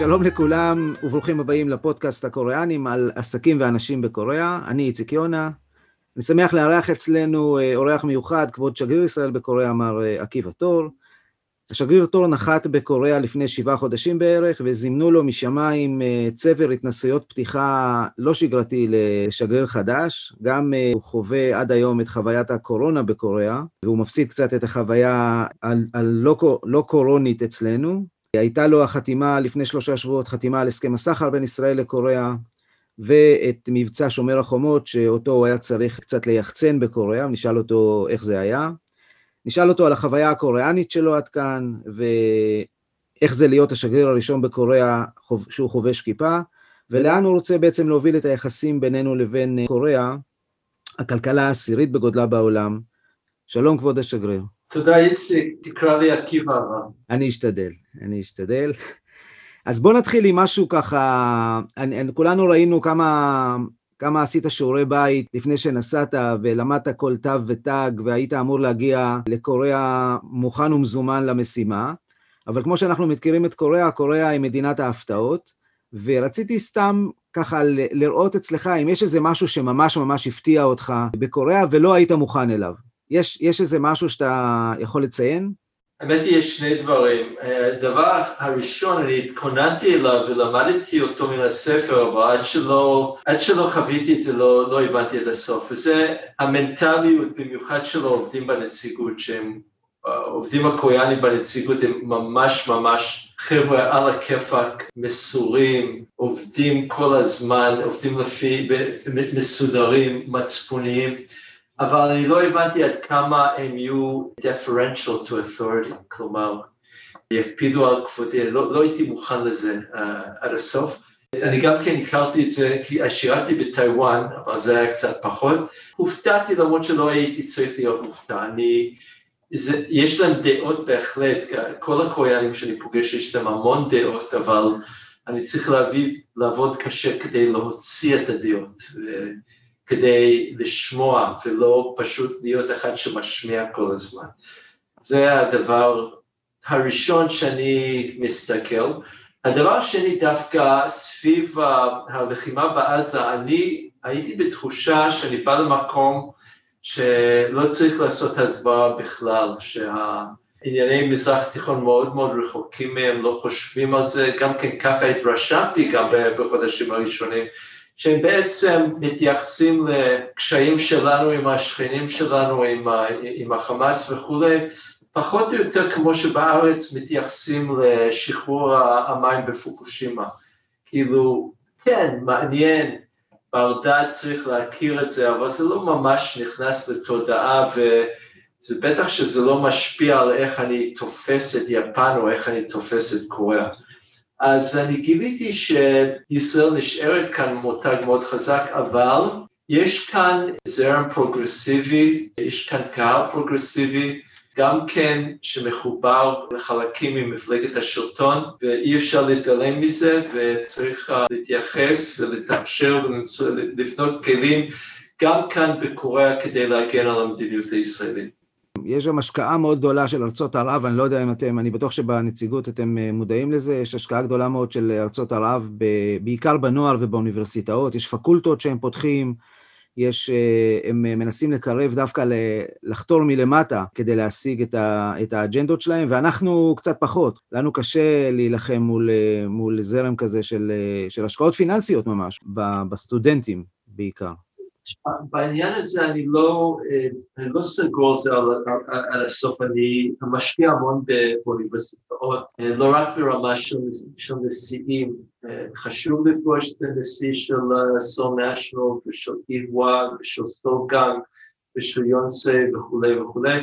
שלום לכולם וברוכים הבאים לפודקאסט הקוריאנים על עסקים ואנשים בקוריאה. אני איציק יונה. אני שמח לארח אצלנו אה, אורח מיוחד, כבוד שגריר ישראל בקוריאה, מר אה, עקיבא תור. השגריר תור נחת בקוריאה לפני שבעה חודשים בערך, וזימנו לו משמיים אה, צבר התנסויות פתיחה לא שגרתי לשגריר חדש. גם הוא חווה עד היום את חוויית הקורונה בקוריאה, והוא מפסיד קצת את החוויה הלא לא קורונית אצלנו. הייתה לו החתימה לפני שלושה שבועות, חתימה על הסכם הסחר בין ישראל לקוריאה, ואת מבצע שומר החומות, שאותו הוא היה צריך קצת ליחצן בקוריאה, נשאל אותו איך זה היה. נשאל אותו על החוויה הקוריאנית שלו עד כאן, ואיך זה להיות השגריר הראשון בקוריאה שהוא חובש כיפה, ולאן הוא רוצה בעצם להוביל את היחסים בינינו לבין קוריאה, הכלכלה העשירית בגודלה בעולם. שלום כבוד השגריר. תודה איציק, תקרא לי עקיבא. אני אשתדל, אני אשתדל. אז בוא נתחיל עם משהו ככה, אני, אני, כולנו ראינו כמה, כמה עשית שיעורי בית לפני שנסעת ולמדת כל תו ותג והיית אמור להגיע לקוריאה מוכן ומזומן למשימה, אבל כמו שאנחנו מכירים את קוריאה, קוריאה היא מדינת ההפתעות, ורציתי סתם ככה לראות אצלך אם יש איזה משהו שממש ממש הפתיע אותך בקוריאה ולא היית מוכן אליו. יש, יש איזה משהו שאתה יכול לציין? האמת היא, יש שני דברים. הדבר הראשון, אני התכוננתי אליו ולמדתי אותו מן הספר, אבל עד שלא, עד שלא חוויתי את זה לא, לא הבנתי את הסוף. וזה המנטליות, במיוחד של העובדים בנציגות, שהם, העובדים הקוריאנים בנציגות הם ממש ממש חבר'ה על הכיפאק, מסורים, עובדים כל הזמן, עובדים לפי, מסודרים, מצפוניים. אבל אני לא הבנתי עד כמה הם יהיו deferential to authority, כלומר, יקפידו על כבודי, לא, לא הייתי מוכן לזה uh, עד הסוף. אני גם כן הכרתי את זה כי שירתי בטיוואן, אבל זה היה קצת פחות. הופתעתי למרות שלא הייתי צריך להיות מופתע. אני, זה, יש להם דעות בהחלט, כל הקוריאנים שאני פוגש יש להם המון דעות, אבל אני צריך להביא, לעבוד קשה כדי להוציא את הדעות. כדי לשמוע ולא פשוט להיות אחד שמשמיע כל הזמן. זה הדבר הראשון שאני מסתכל. הדבר השני דווקא סביב הלחימה בעזה, אני הייתי בתחושה שאני בא למקום שלא צריך לעשות הסברה בכלל, שהענייני מזרח תיכון מאוד מאוד רחוקים מהם, לא חושבים על זה, גם כן ככה התרשמתי גם בחודשים הראשונים, שהם בעצם מתייחסים לקשיים שלנו עם השכנים שלנו, עם, עם החמאס וכולי, פחות או יותר כמו שבארץ מתייחסים לשחרור המים בפוקושימה. כאילו, כן, מעניין, בר צריך להכיר את זה, אבל זה לא ממש נכנס לתודעה, וזה בטח שזה לא משפיע על איך אני תופס את יפן או איך אני תופס את קוריאה. אז אני גיליתי שישראל נשארת כאן מותג מאוד חזק, אבל יש כאן זרם פרוגרסיבי, יש כאן קהל פרוגרסיבי, גם כן שמחובר לחלקים ממפלגת השלטון, ואי אפשר להתעלם מזה, וצריך להתייחס ולתקשר ולבנות כלים גם כאן בקוריאה כדי להגן על המדיניות הישראלית. יש שם השקעה מאוד גדולה של ארצות ערב, אני לא יודע אם אתם, אני בטוח שבנציגות אתם אה, מודעים לזה, יש השקעה גדולה מאוד של ארצות ערב, בעיקר בנוער ובאוניברסיטאות, יש פקולטות שהם פותחים, יש, אה, הם מנסים לקרב דווקא לחתור מלמטה כדי להשיג את, ה, את האג'נדות שלהם, ואנחנו קצת פחות. לנו קשה להילחם מול, אה, מול זרם כזה של, של השקעות פיננסיות ממש, בסטודנטים בעיקר. בעניין הזה אני לא, אני לא סגור על זה על, הסוף, אני משקיע המון באוניברסיטאות, לא רק ברמה של, של נשיאים, חשוב לפגוש את הנשיא של סול נשיונל ושל איבווה ושל סול גאנג ושל יונסי וכולי וכולי,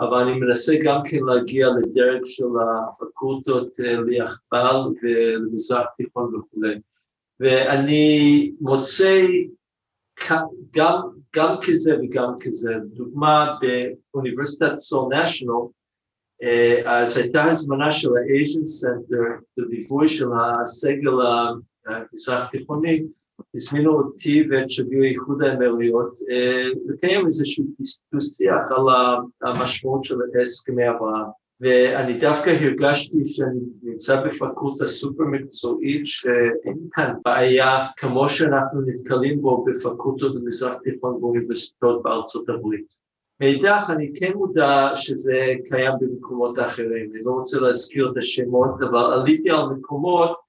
אבל אני מנסה גם כן להגיע לדרג של הפקולטות ליחבל ולמזרח תיכון וכולי. ואני מוצא גם, גם כזה וגם כזה. דוגמה באוניברסיטת סול נשיונל, אז הייתה הזמנה של ה Asian Center לליווי של הסגל המזרח תיכוני, הזמינו אותי ואת שגריר איחוד האמירויות לקיים איזשהו שיח על המשמעות של הסכמי אברהם. ואני דווקא הרגשתי שאני נמצא בפקולטה סופר מקצועית שאין כאן בעיה כמו שאנחנו נתקלים בו בפקולטות במזרח תיכון באוניברסיטאות בארצות הברית. מאידך אני כן מודע שזה קיים במקומות אחרים, אני לא רוצה להזכיר את השמות, אבל עליתי על מקומות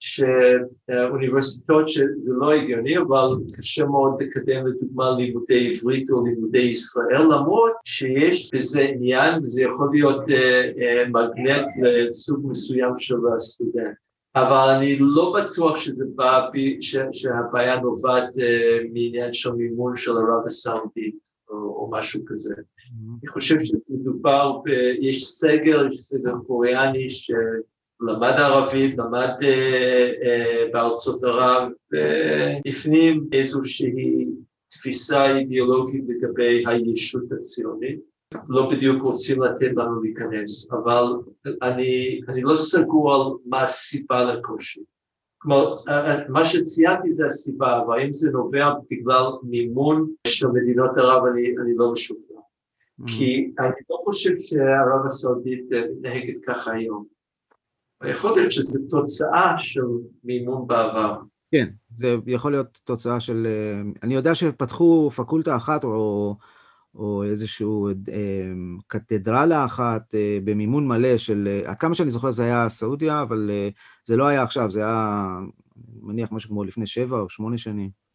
שאוניברסיטאות שזה לא הגיוני, אבל קשה מאוד לקדם לדוגמה לימודי עברית או לימודי ישראל, למרות שיש בזה עניין וזה יכול להיות uh, uh, מגנט לסוג מסוים של הסטודנט. אבל אני לא בטוח שזה בא, בי, ש, שהבעיה נובעת uh, מעניין של מימון של ערב הסעודית או, או משהו כזה. Mm-hmm. אני חושב שמדובר, ב, יש סגל, יש סגל קוריאני ש... למד ערבית, למד אה, אה, בארצות ערב, והפנים איזושהי תפיסה אידיאולוגית לגבי הישות הציונית. לא בדיוק רוצים לתת לנו להיכנס, אבל אני, אני לא סגור על מה הסיבה לקושי. כלומר, מה שציינתי זה הסיבה, אבל אם זה נובע בגלל מימון של מדינות ערב, אני, אני לא משוכנע. Mm-hmm. כי אני לא חושב שערב הסעודית מתנהגת ככה היום. יכול להיות שזו תוצאה של מימון בעבר. כן, זה יכול להיות תוצאה של... אה, אני יודע שפתחו פקולטה אחת או, או איזושהי אה, קתדרלה אחת אה, במימון מלא של... עד כמה שאני זוכר זה היה סעודיה, אבל זה לא היה עכשיו, זה היה, מניח, משהו כמו לפני שבע או שמונה שנים.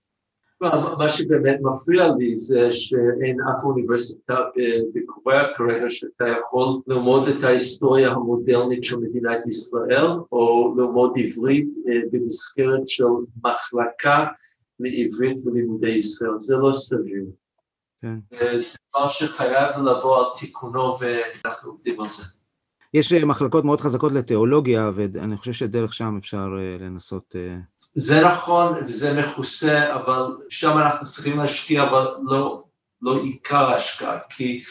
מה שבאמת מפריע לי זה שאין אף אוניברסיטה בקוריאה כרגע שאתה יכול ללמוד את ההיסטוריה המודרנית של מדינת ישראל או ללמוד עברית אה, במסגרת של מחלקה לעברית ולימודי ישראל, זה לא סביר. כן. אה, זה דבר שחייב לבוא על תיקונו ואנחנו עובדים על זה. יש אה, מחלקות מאוד חזקות לתיאולוגיה ואני חושב שדרך שם אפשר לנסות זה נכון וזה מכוסה, אבל שם אנחנו צריכים להשקיע, אבל לא, לא עיקר ההשקעה, כי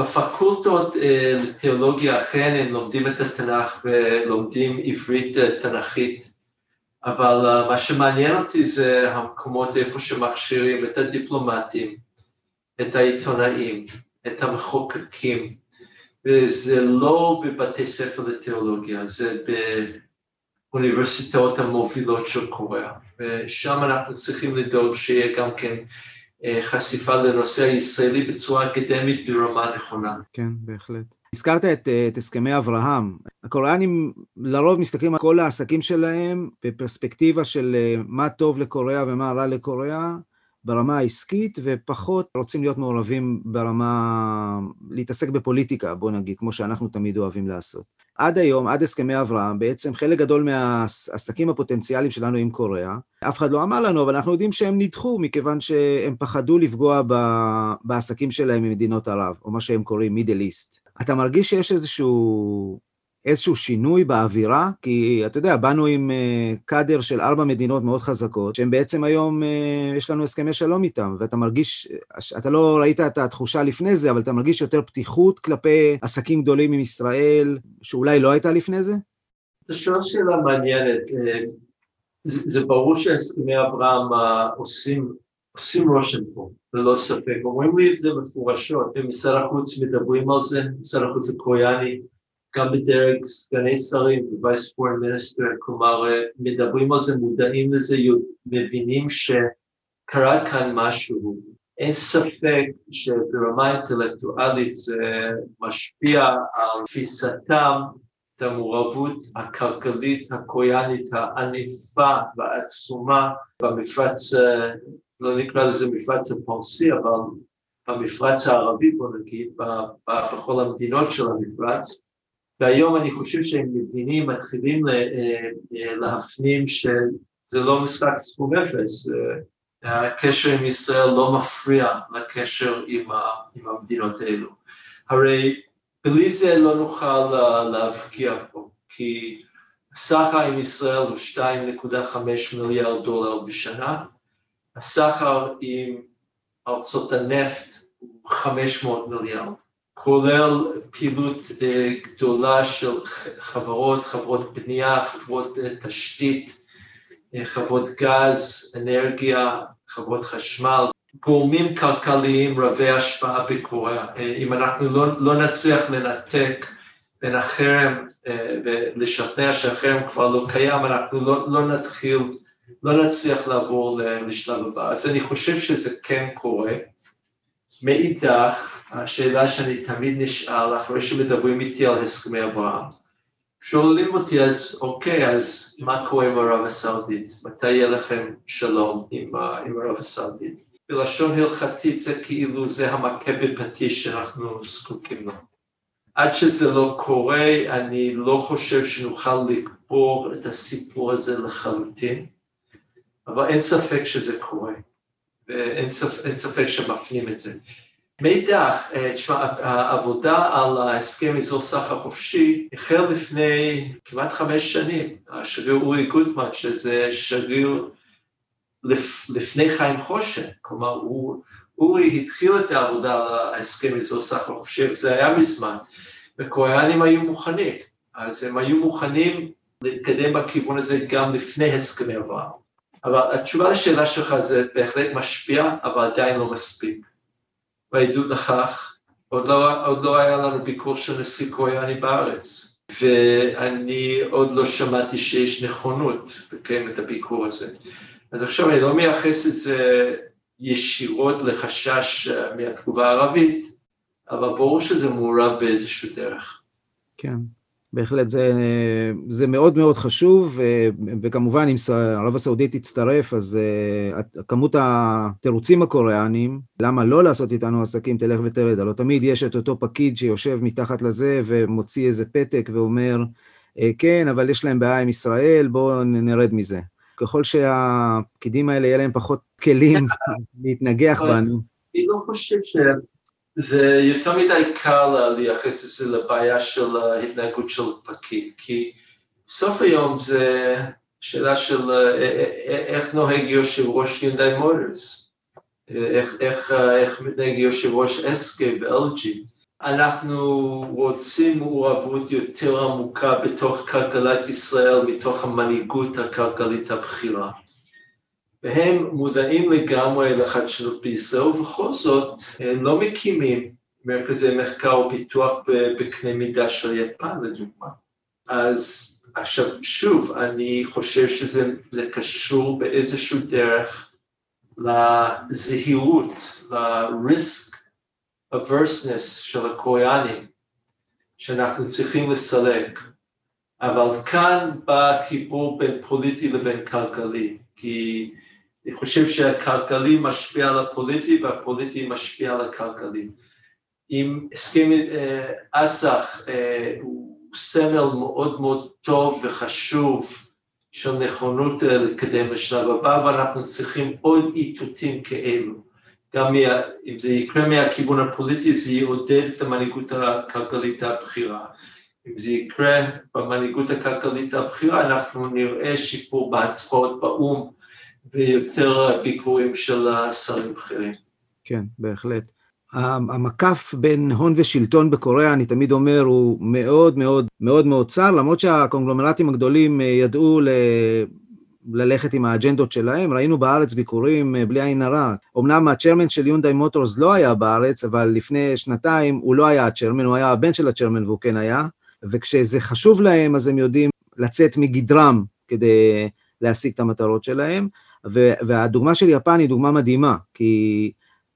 בפקולטות אה, לתיאולוגיה אכן הם לומדים את התנ"ך ולומדים עברית אה, תנ"כית, אבל אה, מה שמעניין אותי זה המקומות איפה שמכשירים את הדיפלומטים, את העיתונאים, את המחוקקים, וזה לא בבתי ספר לתיאולוגיה, זה ב... האוניברסיטאות המובילות של קוריאה, ושם אנחנו צריכים לדאוג שיהיה גם כן אה, חשיפה לנושא הישראלי בצורה אקדמית ברמה נכונה. כן, בהחלט. הזכרת את, אה, את הסכמי אברהם. הקוריאנים לרוב מסתכלים על כל העסקים שלהם בפרספקטיבה של אה, מה טוב לקוריאה ומה רע לקוריאה ברמה העסקית, ופחות רוצים להיות מעורבים ברמה, להתעסק בפוליטיקה, בוא נגיד, כמו שאנחנו תמיד אוהבים לעשות. עד היום, עד הסכמי אברהם, בעצם חלק גדול מהעסקים הפוטנציאליים שלנו עם קוריאה, אף אחד לא אמר לנו, אבל אנחנו יודעים שהם נדחו, מכיוון שהם פחדו לפגוע בעסקים שלהם ממדינות ערב, או מה שהם קוראים מידל איסט. אתה מרגיש שיש איזשהו איזשהו שינוי באווירה, כי אתה יודע, באנו עם uh, קאדר של ארבע מדינות מאוד חזקות, שהן בעצם היום, uh, יש לנו הסכמי שלום איתן, ואתה מרגיש, אתה לא ראית את התחושה לפני זה, אבל אתה מרגיש יותר פתיחות כלפי עסקים גדולים עם ישראל, שאולי לא הייתה לפני זה? אתה שואל שאלה מעניינת. אה, זה, זה ברור שהסכמי אברהם עושים, עושים רושם פה, ללא ספק. אומרים לי את זה מפורשות, ומשרד החוץ מדברים על זה, משרד החוץ הקוריאני, גם בדרג סגני שרים ו-Vice Minister, כלומר מדברים על זה, מודעים לזה, מבינים שקרה כאן משהו. אין ספק שברמה אינטלקטואלית זה משפיע על תפיסתם את המעורבות הכלכלית הקוריאנית הענפה והעצומה במפרץ, לא נקרא לזה מפרץ הפרסי, אבל במפרץ הערבי, בוא נגיד, בכל המדינות של המפרץ, והיום אני חושב שהם מבינים, מתחילים אה, אה, להפנים שזה לא משחק סכום אפס, אה, הקשר עם ישראל לא מפריע לקשר עם המדינות האלו. הרי בלי זה לא נוכל להבקיע פה, כי הסחר עם ישראל הוא 2.5 מיליארד דולר בשנה, הסחר עם ארצות הנפט הוא 500 מיליארד. כולל פעילות אה, גדולה של חברות, חברות בנייה, חברות אה, תשתית, אה, חברות גז, אנרגיה, חברות חשמל, גורמים כלכליים רבי השפעה בקוריאה. אם אנחנו לא, לא נצליח לנתק בין החרם ולשכנע שהחרם כבר לא קיים, אנחנו לא, לא נתחיל, לא נצליח לעבור לשלב הבא. אז אני חושב שזה כן קורה. מאידך, השאלה שאני תמיד נשאל אחרי שמדברים איתי על הסכמי אברהם, שואלים אותי אז אוקיי, אז מה קורה עם ערב הסעודית? מתי יהיה לכם שלום עם, עם ערב הסעודית? בלשון הלכתית זה כאילו זה המכה בפטיש שאנחנו זקוקים לו. עד שזה לא קורה, אני לא חושב שנוכל לקבור את הסיפור הזה לחלוטין, אבל אין ספק שזה קורה, ואין ספק, שמפנים את זה. מאידך, אה, תשמע, העבודה על ההסכם אזור סחר חופשי החל לפני כמעט חמש שנים. השגריר אורי גוטמן, שזה שגריר לפ, לפני חיים חושן, כלומר, הוא, אורי התחיל את העבודה על ההסכם אזור סחר חופשי, וזה היה מזמן, וקוריאנים היו מוכנים, אז הם היו מוכנים להתקדם בכיוון הזה גם לפני הסכמי אברהם. אבל התשובה לשאלה שלך זה בהחלט משפיע, אבל עדיין לא מספיק. והעדות לכך, עוד לא, עוד לא היה לנו ביקור של נשיא קוריאני בארץ, ואני עוד לא שמעתי שיש נכונות לקיים את הביקור הזה. אז עכשיו אני לא מייחס את זה ישירות לחשש מהתגובה הערבית, אבל ברור שזה מעורב באיזשהו דרך. כן. בהחלט זה, זה מאוד מאוד חשוב, וכמובן אם ערב הסעודית תצטרף, אז אה, כמות התירוצים הקוריאנים, למה לא לעשות איתנו עסקים, תלך ותרד, הלוא תמיד יש את אותו פקיד שיושב מתחת לזה ומוציא איזה פתק ואומר, אה, כן, אבל יש להם בעיה עם ישראל, בואו נרד מזה. ככל שהפקידים האלה יהיה להם פחות כלים להתנגח בנו. אני לא חושב ש... זה יותר מדי קל לייחס את זה לבעיה של ההתנהגות של פקיד, כי בסוף היום זה שאלה של אה, אה, אה, איך נוהג יושב ראש יונדאי מוטורס, איך, איך, איך מתנהג יושב ראש אסקי ו-LG. אנחנו רוצים מעורבות יותר עמוקה בתוך כלכלת ישראל, מתוך המנהיגות הכלכלית הבכירה. והם מודעים לגמרי לחדשנות בישראל, ובכל זאת לא מקימים מרכזי מחקר ופיתוח בקנה מידה של יפן לדוגמה. אז עכשיו שוב, אני חושב שזה קשור באיזשהו דרך לזהירות, ל-risk averseness של הקוריאנים, שאנחנו צריכים לסלק. אבל כאן בא חיבור בין פוליטי לבין כלכלי, כי אני חושב שהכלכלי משפיע על הפוליטי והפוליטי משפיע על הכלכלי. אם הסכם אה, אס"ח אה, הוא סמל מאוד מאוד טוב וחשוב של נכונות אה, להתקדם לשלב הבא ואנחנו צריכים עוד איתותים כאלו. גם מה, אם זה יקרה מהכיוון הפוליטי זה יעודד את המנהיגות הכלכלית הבכירה. אם זה יקרה במנהיגות הכלכלית הבכירה אנחנו נראה שיפור בהצבעות באו"ם ויותר ביקורים של השרים בכירים. כן, בהחלט. המקף בין הון ושלטון בקוריאה, אני תמיד אומר, הוא מאוד מאוד מאוד מאוד צר, למרות שהקונגלומרטים הגדולים אה, ידעו ל... ללכת עם האג'נדות שלהם, ראינו בארץ ביקורים אה, בלי עין הרע. אמנם הצ'רמן של יונדאי מוטורס לא היה בארץ, אבל לפני שנתיים הוא לא היה הצ'רמן, הוא היה הבן של הצ'רמן והוא כן היה, וכשזה חשוב להם אז הם יודעים לצאת מגדרם כדי להשיג את המטרות שלהם. והדוגמה של יפן היא דוגמה מדהימה, כי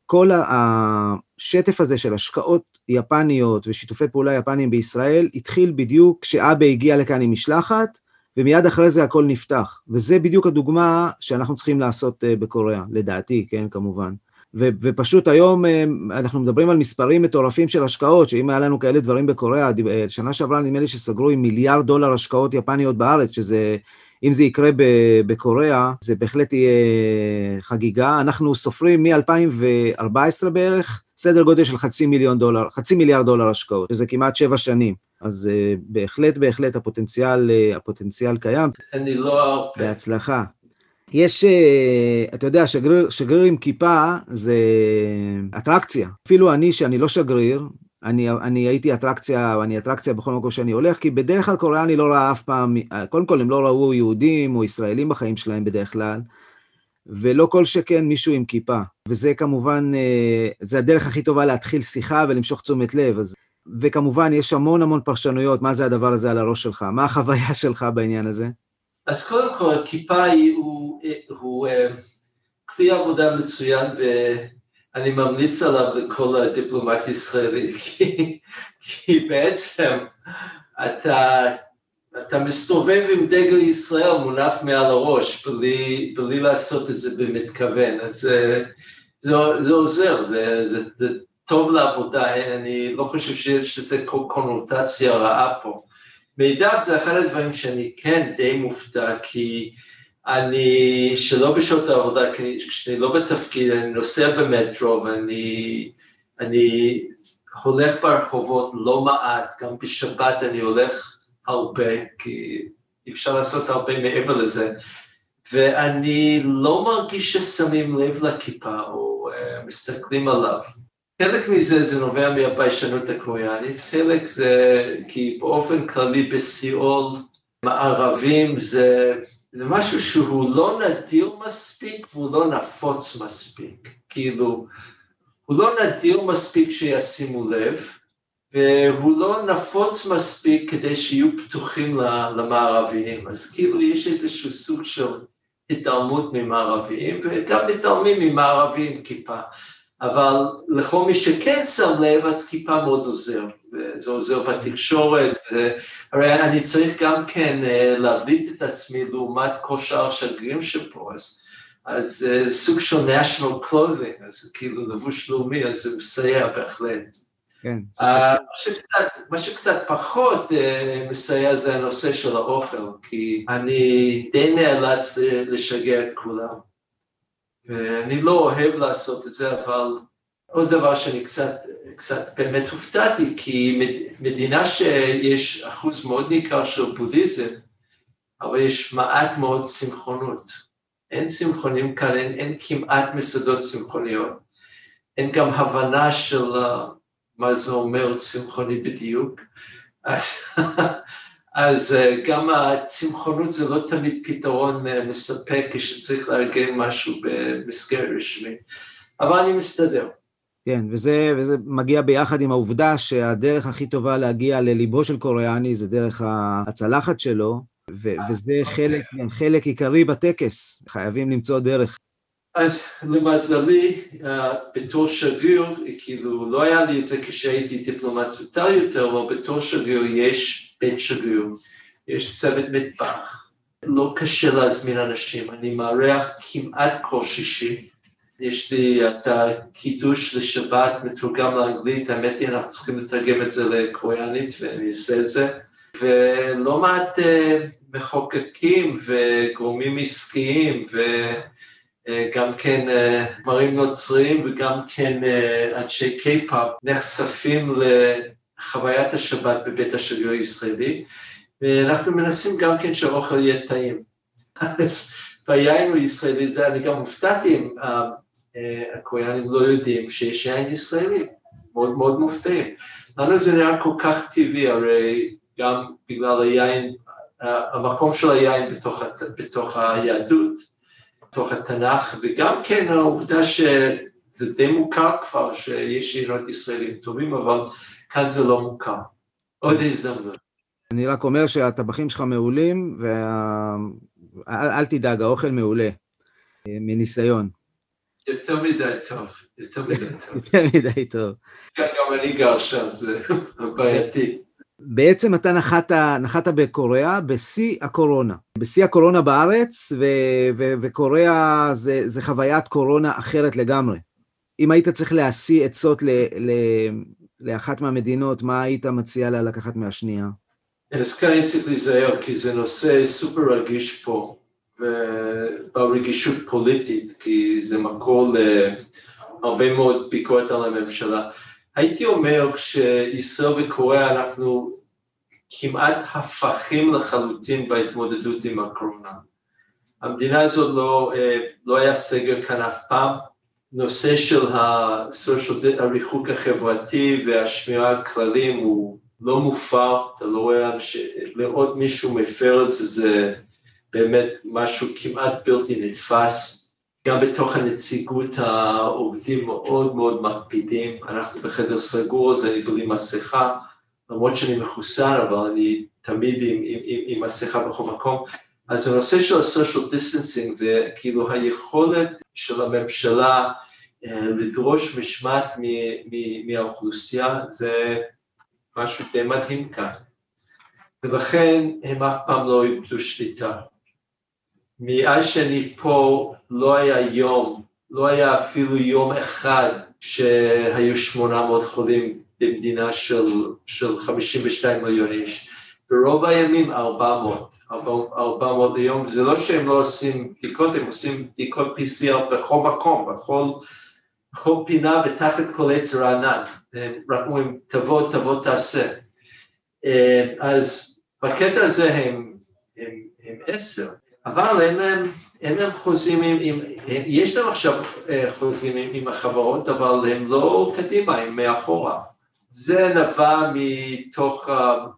כל השטף הזה של השקעות יפניות ושיתופי פעולה יפניים בישראל התחיל בדיוק כשאבה הגיע לכאן עם משלחת, ומיד אחרי זה הכל נפתח. וזה בדיוק הדוגמה שאנחנו צריכים לעשות אה, בקוריאה, לדעתי, כן, כמובן. ו- ופשוט היום אה, אנחנו מדברים על מספרים מטורפים של השקעות, שאם היה לנו כאלה דברים בקוריאה, אה, שנה שעברה נדמה לי שסגרו עם מיליארד דולר השקעות יפניות בארץ, שזה אם זה יקרה בקוריאה, זה בהחלט יהיה חגיגה. אנחנו סופרים מ-2014 בערך, סדר גודל של חצי מיליון דולר, חצי מיליארד דולר השקעות, שזה כמעט שבע שנים. אז uh, בהחלט, בהחלט הפוטנציאל, uh, הפוטנציאל קיים. אני לא... בהצלחה. יש, uh, אתה יודע, שגריר, שגריר עם כיפה זה אטרקציה. אפילו אני, שאני לא שגריר, אני, אני הייתי אטרקציה, אני אטרקציה בכל מקום שאני הולך, כי בדרך כלל קוריאני לא ראה אף פעם, קודם כל הם לא ראו יהודים או ישראלים בחיים שלהם בדרך כלל, ולא כל שכן מישהו עם כיפה. וזה כמובן, אה, זה הדרך הכי טובה להתחיל שיחה ולמשוך תשומת לב. אז וכמובן, יש המון המון פרשנויות, מה זה הדבר הזה על הראש שלך? מה החוויה שלך בעניין הזה? אז קודם כל, כיפה היא, הוא, הוא uh, כלי עבודה מצוין, ואני ממליץ עליו לכל הדיפלומט ישראלי, כי, כי בעצם אתה, אתה מסתובב עם דגל ישראל מונף מעל הראש, בלי, בלי לעשות את זה במתכוון, אז זה, זה, זה עוזר, זה, זה, זה טוב לעבודה, אני לא חושב שיש לזה קונוטציה רעה פה. מאידך זה אחד הדברים שאני כן די מופתע, כי אני, שלא בשעות העבודה, כשאני לא בתפקיד, אני נוסע במטרו ואני אני הולך ברחובות לא מעט, גם בשבת אני הולך הרבה, כי אפשר לעשות הרבה מעבר לזה, ואני לא מרגיש ששמים לב לכיפה או uh, מסתכלים עליו. חלק מזה זה נובע מהביישנות הקוריאנית, חלק זה כי באופן כללי בסיאול מערבים זה, זה משהו שהוא לא נדיר מספיק והוא לא נפוץ מספיק, כאילו הוא לא נדיר מספיק שישימו לב והוא לא נפוץ מספיק כדי שיהיו פתוחים למערביים, אז כאילו יש איזשהו סוג של התעלמות ממערביים וגם מתעלמים ממערביים כיפה. אבל לכל מי שכן שם לב, אז כיפה מאוד עוזר, וזה עוזר בתקשורת, הרי אני צריך גם כן אה, להבליט את עצמי לעומת כל שאר השגרירים שפה, אז, אז אה, סוג של national clothing, אז כאילו לבוש לאומי, אז זה מסייע בהחלט. כן. Uh, מה, שקצת, מה שקצת פחות uh, מסייע זה הנושא של האוכל, כי אני די נאלץ לשגע את כולם. ואני לא אוהב לעשות את זה, אבל עוד דבר שאני קצת, קצת באמת הופתעתי, כי מדינה שיש אחוז מאוד ניכר של בודהיזם, אבל יש מעט מאוד צמחונות. אין צמחונים כאן, אין, אין כמעט מסעדות צמחוניות. אין גם הבנה של מה זה אומר צמחוני בדיוק. אז אז אה, גם הצמחונות זה לא תמיד פתרון אה, מספק כשצריך לארגן משהו במסגרת רשמית, אבל אני מסתדר. כן, וזה, וזה מגיע ביחד עם העובדה שהדרך הכי טובה להגיע לליבו של קוריאני זה דרך הצלחת שלו, ו- וזה חלק, חלק עיקרי בטקס, חייבים למצוא דרך. אז למזלי, אה, בתור שגריר, כאילו לא היה לי את זה כשהייתי דיפלומט יותר, אבל בתור שגריר יש בית שגריר, יש צוות מטבח, לא קשה להזמין אנשים, אני מארח כמעט כל שישי, יש לי את הקידוש לשבת מתורגם לאנגלית, האמת היא אנחנו צריכים לתרגם את זה לקוריאנית ואני אעשה את זה, ולא מעט uh, מחוקקים וגורמים עסקיים וגם כן uh, מראים נוצריים וגם כן uh, אנשי קיי-פאפ נחשפים חוויית השבת בבית השגריר הישראלי, ואנחנו מנסים גם כן שהאוכל יהיה טעים. אז והיין הוא ישראלי, זה אני גם הופתעתי אם אה, אה, הקוריאנים לא יודעים שיש יין ישראלי, מאוד מאוד מופתעים. לנו זה נראה כל כך טבעי, הרי גם בגלל היין, המקום של היין בתוך, בתוך היהדות, בתוך התנ"ך, וגם כן העובדה שזה די מוכר כבר שיש יינות ישראלים טובים, אבל כאן זה לא מוכר. עוד הזדמנות. אני רק אומר שהטבחים שלך מעולים, ואל תדאג, האוכל מעולה, מניסיון. יותר מדי טוב, יותר מדי טוב. יותר מדי טוב. גם אני גר שם, זה בעייתי. בעצם אתה נחת, נחת בקוריאה בשיא הקורונה. בשיא הקורונה בארץ, ו, ו, וקוריאה זה, זה חוויית קורונה אחרת לגמרי. אם היית צריך להשיא עצות ל, ל, לאחת מהמדינות, מה היית מציע לה לקחת מהשנייה? אז כאן אני צריך להיזהר, כי זה נושא סופר רגיש פה, וברגישות פוליטית, כי זה מקור להרבה מאוד ביקורת על הממשלה. הייתי אומר כשישראל וקוריאה אנחנו כמעט הפכים לחלוטין בהתמודדות עם הקורונה. המדינה הזאת לא, לא היה סגר כאן אף פעם, נושא של הריחוק החברתי והשמירה על כללים הוא לא מופר, אתה לא רואה לראות מישהו מפר את זה, זה באמת משהו כמעט בלתי נתפס. גם בתוך הנציגות העובדים מאוד מאוד מקפידים, אנחנו בחדר סגור, אז אני בלי מסכה, למרות שאני מחוסן, אבל אני תמיד עם, עם, עם, עם מסכה בכל מקום. אז הנושא של ה-social distancing זה כאילו היכולת של הממשלה אה, לדרוש משמעת מהאוכלוסייה, זה משהו די מדהים כאן. ולכן הם אף פעם לא איבדו שליטה. מאז שאני פה לא היה יום, לא היה אפילו יום אחד שהיו 800 חולים במדינה של, של 52 מיליון איש. ברוב הימים 400, 400 ליום, וזה לא שהם לא עושים בדיקות, הם עושים בדיקות PCR בכל מקום, בכל, בכל פינה ותחת כל עץ רענן. הם רק אומרים, תבוא, תבוא, תעשה. אה, אז בקטע הזה הם, הם, הם עשר. אבל אין להם, אין להם חוזים עם, עם, יש להם עכשיו אה, חוזים עם, עם החברות, אבל הם לא קדימה, הם מאחורה. זה נבע מתוך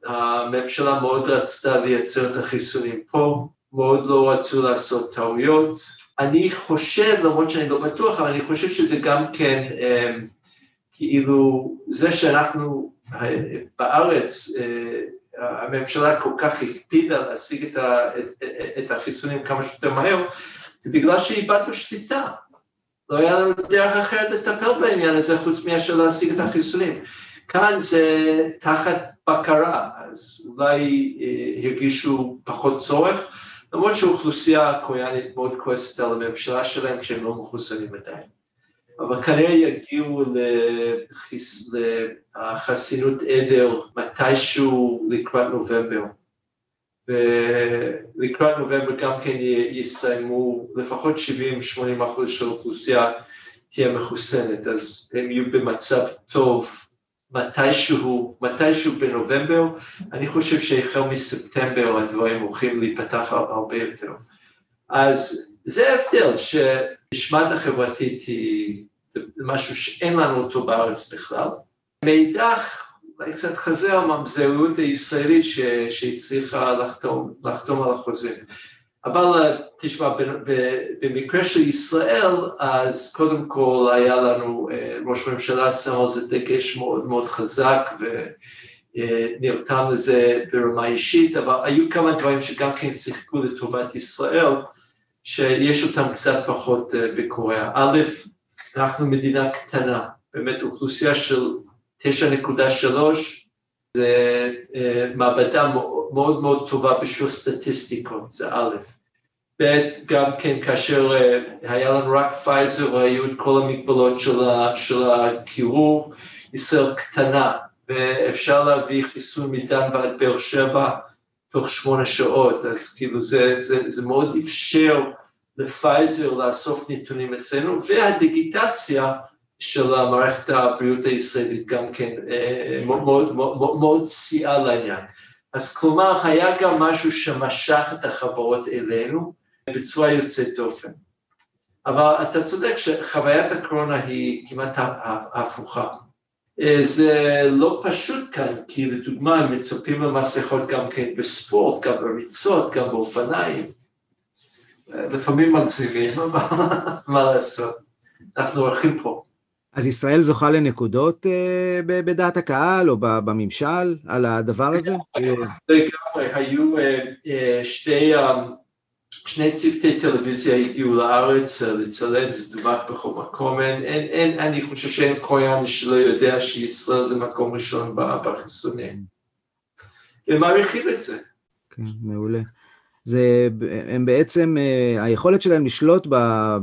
הממשלה מאוד רצתה לייצר את החיסונים פה, מאוד לא רצו לעשות טעויות. אני חושב, למרות שאני לא בטוח, אבל אני חושב שזה גם כן אה, כאילו זה שאנחנו אה, בארץ הממשלה כל כך הקפידה להשיג את, ה, את, את החיסונים כמה שיותר מהר, זה בגלל שאיבדנו שליטה. לא היה לנו דרך אחרת לטפל בעניין הזה חוץ מאשר להשיג את החיסונים. כאן זה תחת בקרה, אז אולי אה, הרגישו פחות צורך, למרות שהאוכלוסייה הקוריאנית מאוד כועסת על הממשלה שלהם שהם לא מחוסנים עדיין. אבל כנראה יגיעו לחיס... לחסינות עדר מתישהו לקראת נובמבר. ולקראת נובמבר גם כן יסיימו, לפחות 70-80 אחוז של האוכלוסייה תהיה מחוסנת, אז הם יהיו במצב טוב מתישהו, מתישהו בנובמבר, אני חושב שהחל מספטמבר הדברים הולכים להיפתח הרבה יותר. אז זה ההבדל, שהמשמעת החברתית היא משהו שאין לנו אותו בארץ בכלל. מאידך, אולי קצת חזר הממזריות הישראלית שהצליחה לחתום, לחתום על החוזים. אבל תשמע, במקרה של ישראל, אז קודם כל היה לנו, אה, ראש ממשלה שם על זה דגש מאוד מאוד חזק ונרתם לזה ברמה אישית, אבל היו כמה דברים שגם כן שיחקו לטובת ישראל, שיש אותם קצת פחות אה, בקוריאה. א', אנחנו מדינה קטנה, באמת אוכלוסייה של 9.3 זה אה, מעבדה מאוד מאוד טובה בשביל סטטיסטיקות, זה א', ב', גם כן כאשר אה, היה לנו רק פייזר והיו את כל המגבלות של הקירור, ישראל קטנה ואפשר להביא חיסון מדן ועד באר שבע תוך שמונה שעות, אז כאילו זה, זה, זה מאוד אפשר לפייזר לאסוף נתונים אצלנו, והדיגיטציה של מערכת הבריאות הישראלית גם כן אה, מאוד, מאוד סייעה לעניין. אז כלומר, היה גם משהו שמשך את החברות אלינו בצורה יוצאת דופן. אבל אתה צודק שחוויית הקורונה היא כמעט הפוכה. אה, זה לא פשוט כאן, כי לדוגמה הם מצפים למסכות גם כן בספורט, גם בריצות, גם באופניים. לפעמים מגזימים, אבל מה לעשות, אנחנו הולכים פה. אז ישראל זוכה לנקודות אה, בדעת הקהל או בממשל על הדבר הזה? לגמרי, היו אה, אה, שני צוותי טלוויזיה הגיעו לארץ לצלם, זה דווח בכל מקום, אין, אני חושב שאין קוריאן שלא יודע שישראל זה מקום ראשון בחיסונים. הם מעריכים את זה. כן, מעולה. זה, הם בעצם, אה, היכולת שלהם לשלוט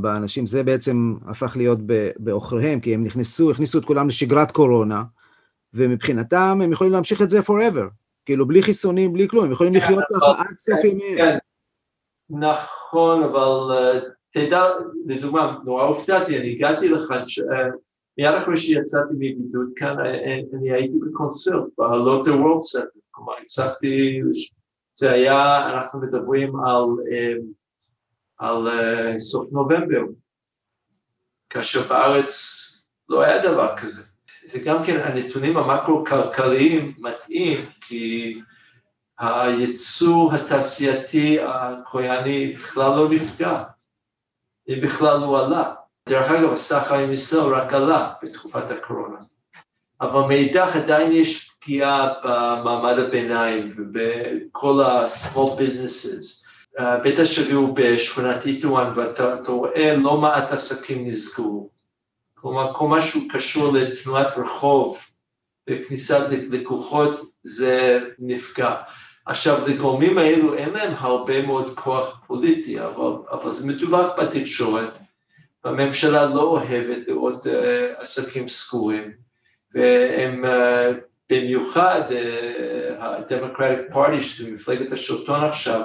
באנשים, זה בעצם הפך להיות בעוכריהם, כי הם נכנסו, הכניסו את כולם לשגרת קורונה, ומבחינתם הם יכולים להמשיך את זה forever, כאילו בלי חיסונים, בלי כלום, הם יכולים לחיות כן, ככה עד סוף ימיהם. כן, נכון, אבל אה, תדע, לדוגמה, נורא הופתעתי, אני הגעתי לכאן, אה, מיד אחרי שיצאתי מבידוד כאן, אני הייתי בקונצרט, ב Lotte World Center, כלומר הצלחתי זה היה, אנחנו מדברים על, אה, על אה, סוף נובמבר, כאשר בארץ לא היה דבר כזה. זה גם כן, הנתונים המקרו-כלכליים מתאים, כי הייצור התעשייתי הקוריאני בכלל לא נפגע. אם בכלל הוא עלה. דרך אגב, הסחר עם ישראל רק עלה בתקופת הקורונה. אבל מאידך עדיין יש פגיעה במעמד הביניים ובכל ה-small businesses. בית השגריר הוא בשכונת איטואן ואתה רואה לא מעט עסקים נסגרו. כלומר, כל מה שהוא קשור לתנועת רחוב וכניסת לקוחות זה נפגע. עכשיו, לגורמים האלו אין להם הרבה מאוד כוח פוליטי, אבל, אבל זה מדווח בתקשורת, והממשלה לא אוהבת לראות uh, עסקים סגורים, והם uh, במיוחד ה-Democratic Party, שזה מפלגת השלטון עכשיו,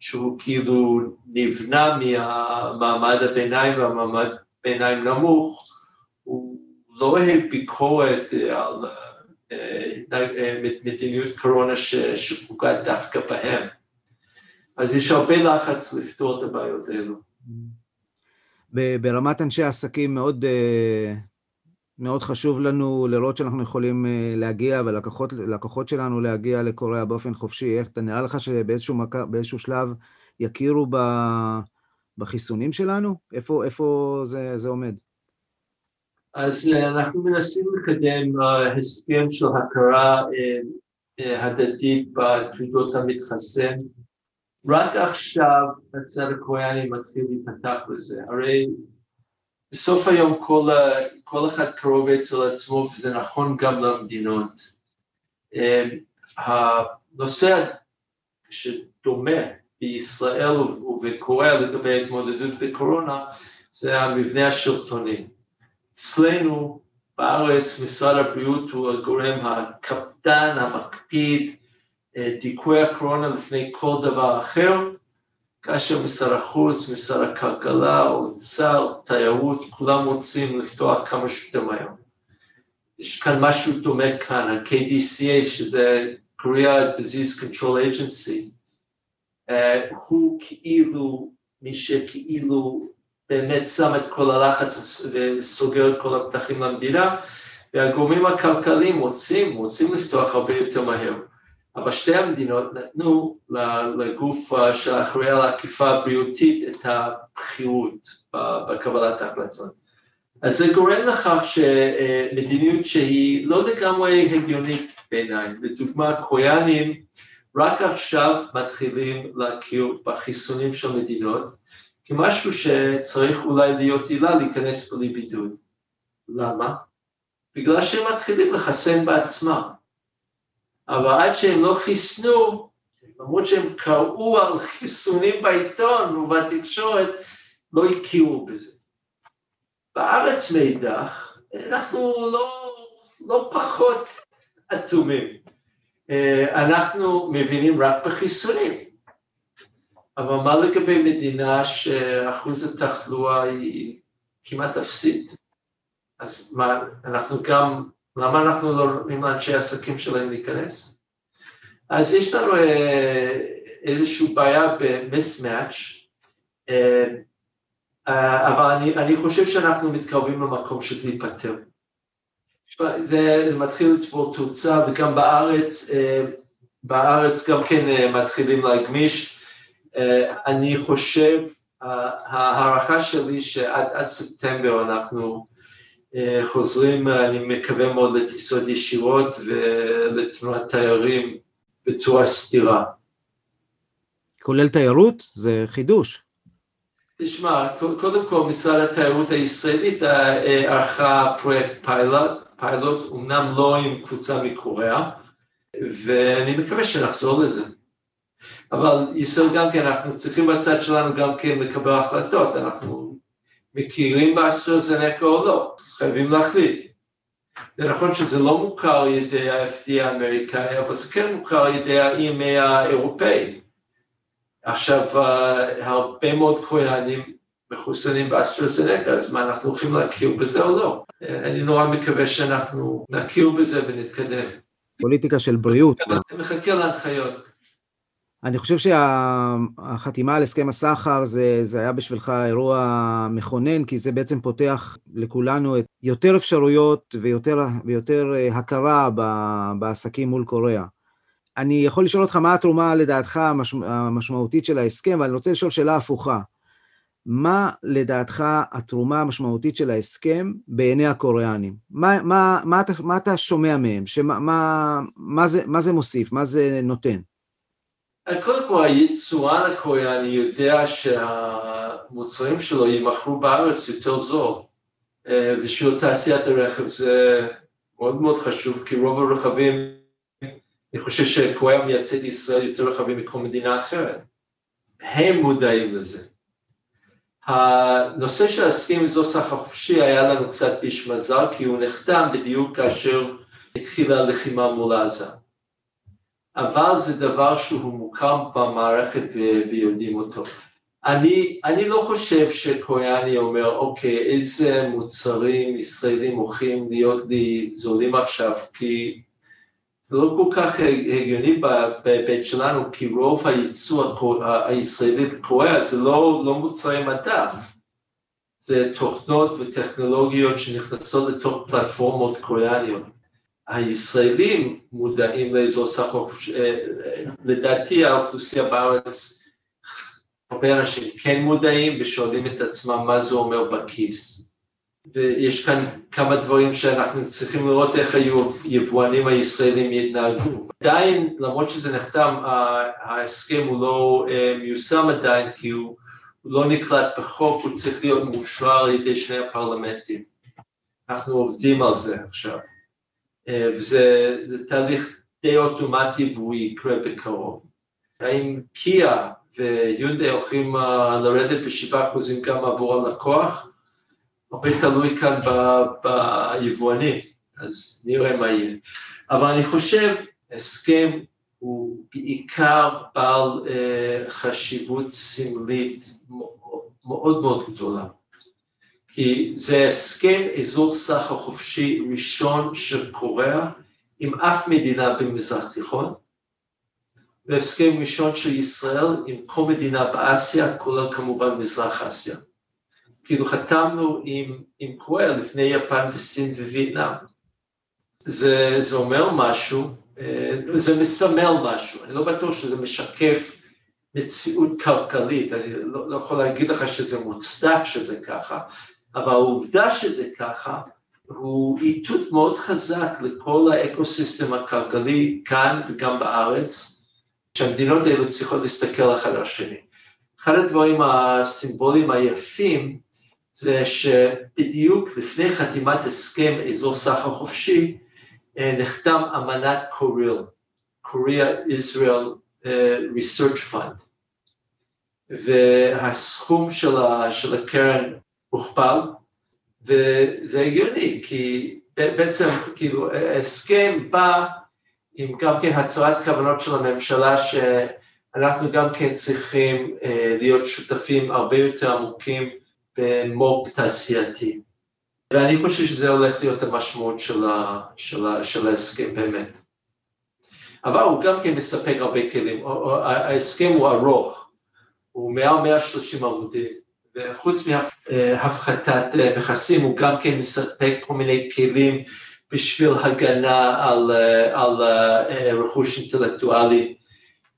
שהוא כאילו נבנה מהמעמד הביניים והמעמד ביניים נמוך, הוא לא אוהב ביקורת על מדיניות קורונה שפוגעת דווקא בהם. אז יש הרבה לחץ לפתור את הבעיות האלו. ברמת אנשי עסקים מאוד מאוד חשוב לנו לראות שאנחנו יכולים אה, להגיע, ולקוחות שלנו להגיע לקוריאה באופן חופשי. איך, נראה לך שבאיזשהו. שלב יכירו ב... בחיסונים שלנו? איפה, איפה זה, זה עומד? אז אה, אנחנו מנסים לקדם אה, הסכם של הכרה הדדית בתעודות המתחסן. רק עכשיו הצד הקוריאני מתחיל להיפתח לזה. הרי בסוף היום כל, כל אחד קרוב אצל עצמו, וזה נכון גם למדינות. אמ, הנושא שדומה בישראל ובקוריאה לגבי התמודדות בקורונה, זה המבנה השלטוני. אצלנו בארץ משרד הבריאות הוא הגורם הקפדן, המקפיד, אה, דיכוי הקורונה לפני כל דבר אחר, כאשר משרד החוץ, משרד הכלכלה, אוצר, תיירות, כולם רוצים לפתוח כמה שיותר מהר. יש כאן משהו דומה כאן, ה-KDCA, שזה Korea Disease Control Agency, uh, הוא כאילו מי שכאילו באמת שם את כל הלחץ וסוגר את כל הפתחים למדינה, והגורמים הכלכליים רוצים, רוצים לפתוח הרבה יותר מהר. אבל שתי המדינות נתנו לגוף שאחראי על האכיפה הבריאותית את הבחירות בקבלת ההחלטות. אז זה גורם לכך שמדיניות שהיא לא לגמרי הגיונית בעיניי, לדוגמה קוריאנים רק עכשיו מתחילים להכיר בחיסונים של מדינות כמשהו שצריך אולי להיות עילה להיכנס בלי בידוד. למה? בגלל שהם מתחילים לחסן בעצמם. אבל עד שהם לא חיסנו, למרות שהם קראו על חיסונים בעיתון ובתקשורת, לא הכירו בזה. בארץ מאידך, אנחנו לא, לא פחות אטומים. אה, אנחנו מבינים רק בחיסונים. אבל מה לגבי מדינה שאחוז התחלואה היא כמעט אפסית? אז מה, אנחנו גם למה אנחנו לא נותנים לאנשי העסקים שלהם להיכנס? אז יש לנו אה, איזושהי בעיה במיסמאץ', אה, אה, אבל אני, אני חושב שאנחנו מתקרבים למקום שזה ייפתר. זה מתחיל לצבור תאוצה וגם בארץ, בארץ גם כן מתחילים להגמיש. אני חושב, ההערכה שלי שעד ספטמבר אנחנו חוזרים, אני מקווה מאוד, לטיסות ישירות ולתנועת תיירים בצורה סתירה. כולל תיירות? זה חידוש. תשמע, קודם כל משרד התיירות הישראלית אה, ערכה פרויקט פיילוט, פיילוט אמנם לא עם קבוצה מקוריאה, ואני מקווה שנחזור לזה. אבל ישראל גם כן, אנחנו צריכים בצד שלנו גם כן לקבל החלטות, אנחנו מכירים באסטרוזנקה או לא, חייבים להחליט. זה נכון שזה לא מוכר על ידי ה-FD האמריקאי, אבל זה כן מוכר על ידי ה-EMA האירופאי. עכשיו, uh, הרבה מאוד קוריאנים מחוסנים באסטרוזנקה, אז מה, אנחנו הולכים להכיר בזה או לא? אני נורא מקווה שאנחנו נכיר בזה ונתקדם. פוליטיקה של בריאות. אני מחכה להנחיות. אני חושב שהחתימה על הסכם הסחר זה, זה היה בשבילך אירוע מכונן, כי זה בעצם פותח לכולנו את יותר אפשרויות ויותר, ויותר אה, הכרה בעסקים מול קוריאה. אני יכול לשאול אותך מה התרומה לדעתך המשמעותית של ההסכם, אבל אני רוצה לשאול שאלה הפוכה. מה לדעתך התרומה המשמעותית של ההסכם בעיני הקוריאנים? מה, מה, מה, אתה, מה אתה שומע מהם? שמה, מה, מה, זה, מה זה מוסיף? מה זה נותן? קודם כל, היצואן הקוריאני יודע שהמוצרים שלו יימכרו בארץ יותר זול. בשביל תעשיית הרכב זה מאוד מאוד חשוב, כי רוב הרכבים, אני חושב שקוריאה מייצאת לישראל יותר רכבים מכל מדינה אחרת. הם מודעים לזה. הנושא של ההסכם אזור סחר חופשי היה לנו קצת ביש מזל, כי הוא נחתם בדיוק כאשר התחילה הלחימה מול עזה. אבל זה דבר שהוא מוכר במערכת ויודעים אותו. אני, אני לא חושב שקוריאני אומר, אוקיי, איזה מוצרים ישראלים הולכים להיות לי זולים עכשיו, כי זה לא כל כך הגיוני בהיבט שלנו, כי רוב הייצוא הישראלי בקוריאה זה לא, לא מוצרי מדף, זה תוכנות וטכנולוגיות שנכנסות לתוך פלטפורמות קוריאניות. הישראלים מודעים לאזור סחר, לדעתי האוכלוסייה בארץ, הרבה אנשים כן מודעים ושואלים את עצמם מה זה אומר בכיס. ויש כאן כמה דברים שאנחנו צריכים לראות איך היבואנים הישראלים יתנהגו. עדיין, למרות שזה נחתם, ההסכם הוא לא אה, מיושם עדיין, כי הוא לא נקלט בחוק, הוא צריך להיות מאושר על ידי שני הפרלמנטים. אנחנו עובדים על זה עכשיו. אה, וזה תהליך די אוטומטי והוא יקרה בקרוב. האם קיה ויונדה הולכים אה, לרדת בשבעה אחוזים גם עבור הלקוח? הרבה תלוי כאן ביבואנים, אז נראה מה יהיה. אבל אני חושב, הסכם הוא בעיקר בעל uh, חשיבות סמלית מאוד מאוד גדולה. כי זה הסכם אזור סחר חופשי ראשון שקורה עם אף מדינה במזרח תיכון, והסכם ראשון של ישראל עם כל מדינה באסיה, כולל כמובן מזרח אסיה. כאילו חתמנו עם, עם קווייר לפני יפן וסין ווייטנאם. זה, זה אומר משהו, אה, זה מסמל משהו, אני לא בטוח שזה משקף מציאות כלכלית, אני לא, לא יכול להגיד לך שזה מוצדק שזה ככה, אבל העובדה שזה ככה הוא איתות מאוד חזק לכל האקוסיסטם הכלכלי כאן וגם בארץ, שהמדינות האלו צריכות להסתכל אחד על השני. אחד הדברים הסימבוליים היפים זה שבדיוק לפני חתימת הסכם אזור סחר חופשי, אה, נחתם אמנת קוריל, Korea Israel Research Fund, והסכום של, של הקרן הוכפל, וזה הגיוני, כי בעצם כאילו ההסכם בא עם גם כן הצהרת כוונות של הממשלה שאנחנו גם כן צריכים אה, להיות שותפים הרבה יותר עמוקים במו"פ תעשייתי. ואני חושב שזה הולך להיות המשמעות של, ה, של, ה, של ההסכם באמת. אבל הוא גם כן מספק הרבה כלים, ההסכם הוא ארוך, הוא מעל 130 עמודים, וחוץ מהפחתת אה, מכסים הוא גם כן מספק כל מיני כלים בשביל הגנה על, אה, על אה, רכוש אינטלקטואלי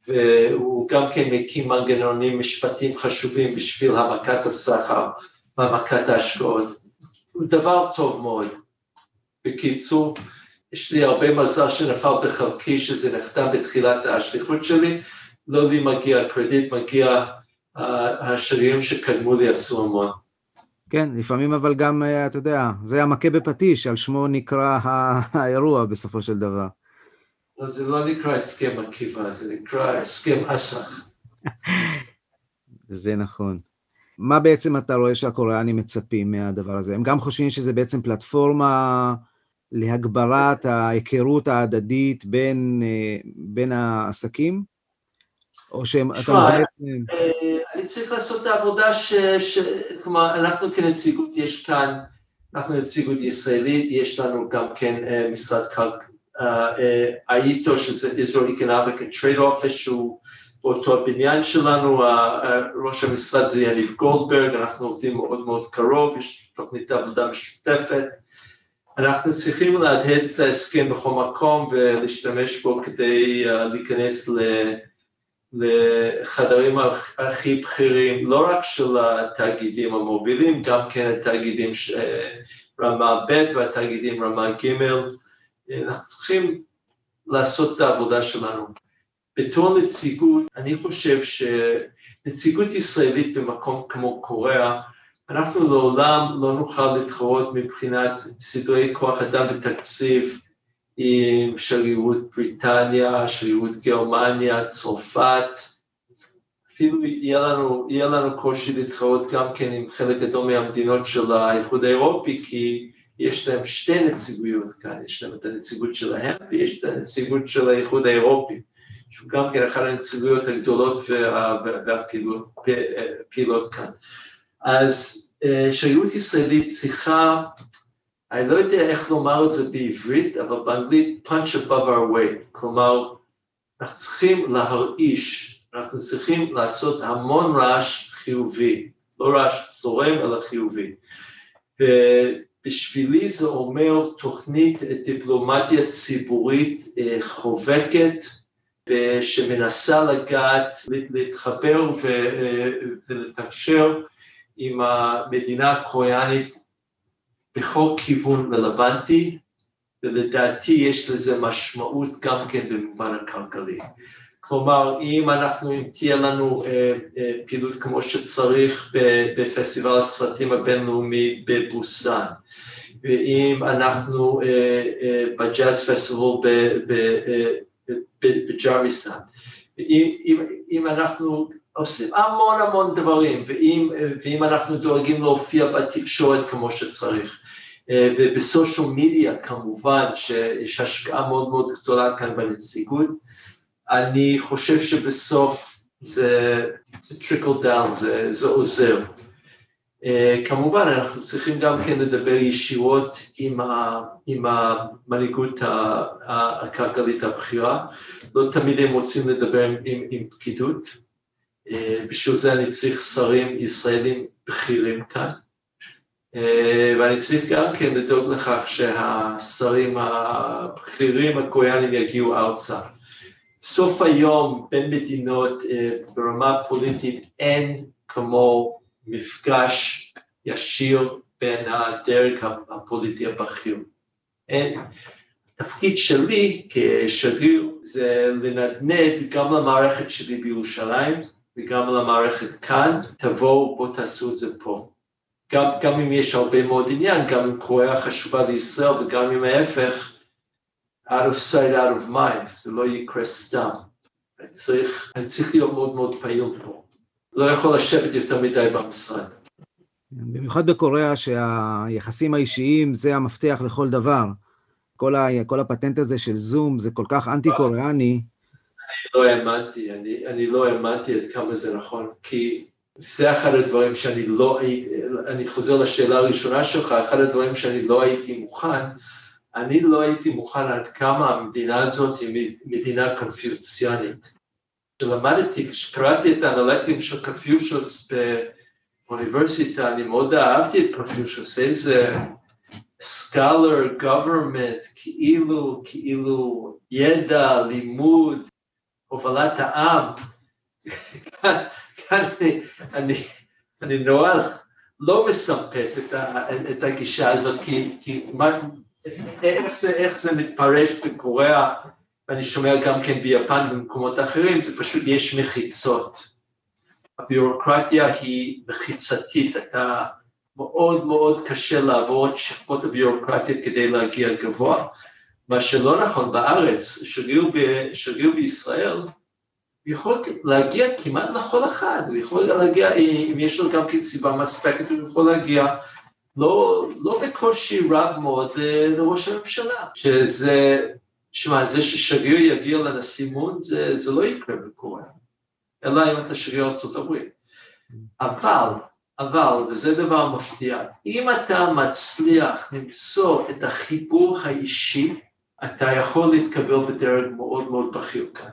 והוא גם כן מקים מנגנונים משפטיים חשובים בשביל העמקת הסחר והעמקת ההשקעות. הוא דבר טוב מאוד. בקיצור, יש לי הרבה מזל שנפל בחלקי שזה נחתם בתחילת השליחות שלי, לא לי מגיע קרדיט, מגיע השרירים שקדמו לי עשו המון. כן, לפעמים אבל גם, אה, אתה יודע, זה המכה בפטיש, על שמו נקרא האירוע בסופו של דבר. לא, זה לא נקרא הסכם עקיבא, זה נקרא הסכם אס"ח. זה נכון. מה בעצם אתה רואה שהקוריאנים מצפים מהדבר הזה? הם גם חושבים שזה בעצם פלטפורמה להגברת ההיכרות ההדדית בין, אה, בין העסקים? או שהם... תשמע, אה, אני צריך לעשות את העבודה ש... ש... כלומר, אנחנו כנציגות, יש כאן, אנחנו נציגות ישראלית, יש לנו גם כן אה, משרד האיטו, שזה Israel Economic and Trade Office, שהוא באותו הבניין שלנו, ראש המשרד זה יניב גולדברג, אנחנו עובדים מאוד מאוד קרוב, יש תוכנית עבודה משותפת. אנחנו צריכים להדהד את ההסכם בכל מקום ולהשתמש בו כדי להיכנס לחדרים הכי בכירים, לא רק של התאגידים המובילים, גם כן התאגידים רמה ב' והתאגידים רמה ג', אנחנו צריכים לעשות את העבודה שלנו. בתור נציגות, אני חושב שנציגות ישראלית במקום כמו קוריאה, אנחנו לעולם לא נוכל להתחרות מבחינת סדרי כוח אדם ותקציב עם שגרירות בריטניה, שגרירות גרמניה, צרפת, אפילו יהיה לנו, יהיה לנו קושי להתחרות גם כן עם חלק גדול מהמדינות של האיחוד האירופי, כי יש להם שתי נציגויות כאן, יש להם את הנציגות שלהם ויש את הנציגות של האיחוד האירופי, שהוא גם כן אחת הנציגויות הגדולות והפעילות כאן. אז אה, שגרירות ישראלית צריכה אני לא יודע איך לומר את זה בעברית, אבל באנגלית punch above our way, כלומר, אנחנו צריכים להרעיש, אנחנו צריכים לעשות המון רעש חיובי, לא רעש צורם, אלא חיובי. ובשבילי זה אומר תוכנית דיפלומטיה ציבורית אה, חובקת, שמנסה לגעת, להתחבר אה, ולתקשר עם המדינה הקוריאנית בכל כיוון רלוונטי, ולדעתי יש לזה משמעות גם כן במובן הכלכלי. כלומר, אם אנחנו, אם תהיה לנו אה, אה, פעילות כמו שצריך בפסטיבל הסרטים הבינלאומי בבוסן, ואם אנחנו אה, אה, בג'אז פסטיבל בג'רמיסן, ואם אם, אם אנחנו עושים המון המון דברים, ואם, ואם אנחנו דואגים להופיע בתקשורת כמו שצריך, אה, וב social media כמובן שיש השקעה מאוד מאוד גדולה כאן בנציגות, אני חושב שבסוף זה, זה trickle down, זה, זה עוזר. אה, כמובן אנחנו צריכים גם כן לדבר ישירות עם, ה, עם המנהיגות הכלכלית הבכירה, לא תמיד הם רוצים לדבר עם, עם, פקידות, בשביל זה אני צריך שרים ישראלים בכירים כאן, אה, ואני צריך גם כן לדאוג לכך שהשרים הבכירים הקוריאנים יגיעו ארצה. סוף היום בין מדינות אה, ברמה פוליטית אין כמו מפגש ישיר בין הדרג הפוליטי הבכיר. אין. התפקיד שלי כשגריר זה לנדנד גם למערכת שלי בירושלים וגם למערכת כאן, תבואו בואו תעשו את זה פה. גם, גם אם יש הרבה מאוד עניין, גם אם קוריאה חשובה לישראל וגם אם ההפך, out of sight, out of mind, זה לא יקרה סתם. אני צריך, אני צריך להיות מאוד מאוד פעיל פה. לא יכול לשבת יותר מדי במשרד. במיוחד בקוריאה שהיחסים האישיים זה המפתח לכל דבר. כל, ה, כל הפטנט הזה של זום זה כל כך אנטי-קוריאני. אני לא האמנתי, אני, אני לא האמנתי עד כמה זה נכון, כי זה אחד הדברים שאני לא, אני חוזר לשאלה הראשונה שלך, אחד הדברים שאני לא הייתי מוכן, אני לא הייתי מוכן עד כמה המדינה הזאת היא מדינה קונפיוציאנית. כשלמדתי, כשקראתי את האנלקטים של קונפיושוס באוניברסיטה, אני מאוד אהבתי את קונפיושוס, איזה סקלר, גוברמנט, כאילו, כאילו ידע, לימוד, הובלת העם. אני, אני, אני נורא לא מספק את, את הגישה הזאת, כי, כי מה, איך, זה, איך זה מתפרש בקוריאה, ואני שומע גם כן ביפן ובמקומות אחרים, זה פשוט יש מחיצות. הביורוקרטיה היא מחיצתית, אתה מאוד מאוד קשה לעבור את שכבות הביורוקרטיה כדי להגיע גבוה. מה שלא נכון בארץ, שגריר, ב, שגריר בישראל, הוא יכול להגיע כמעט לכל אחד, הוא יכול להגיע, אם יש לו גם כן סיבה מספקת, הוא יכול להגיע לא, לא בקושי רב מאוד אה, לראש הממשלה, שזה, שמע, זה ששגריר יגיע לנשיא מון, זה, זה לא יקרה בקוריאה, אלא אם אתה שגריר ארצות הברית. אבל, אבל, וזה דבר מפתיע, אם אתה מצליח למצוא את החיבור האישי, אתה יכול להתקבל בדרג מאוד מאוד בכיר כאן.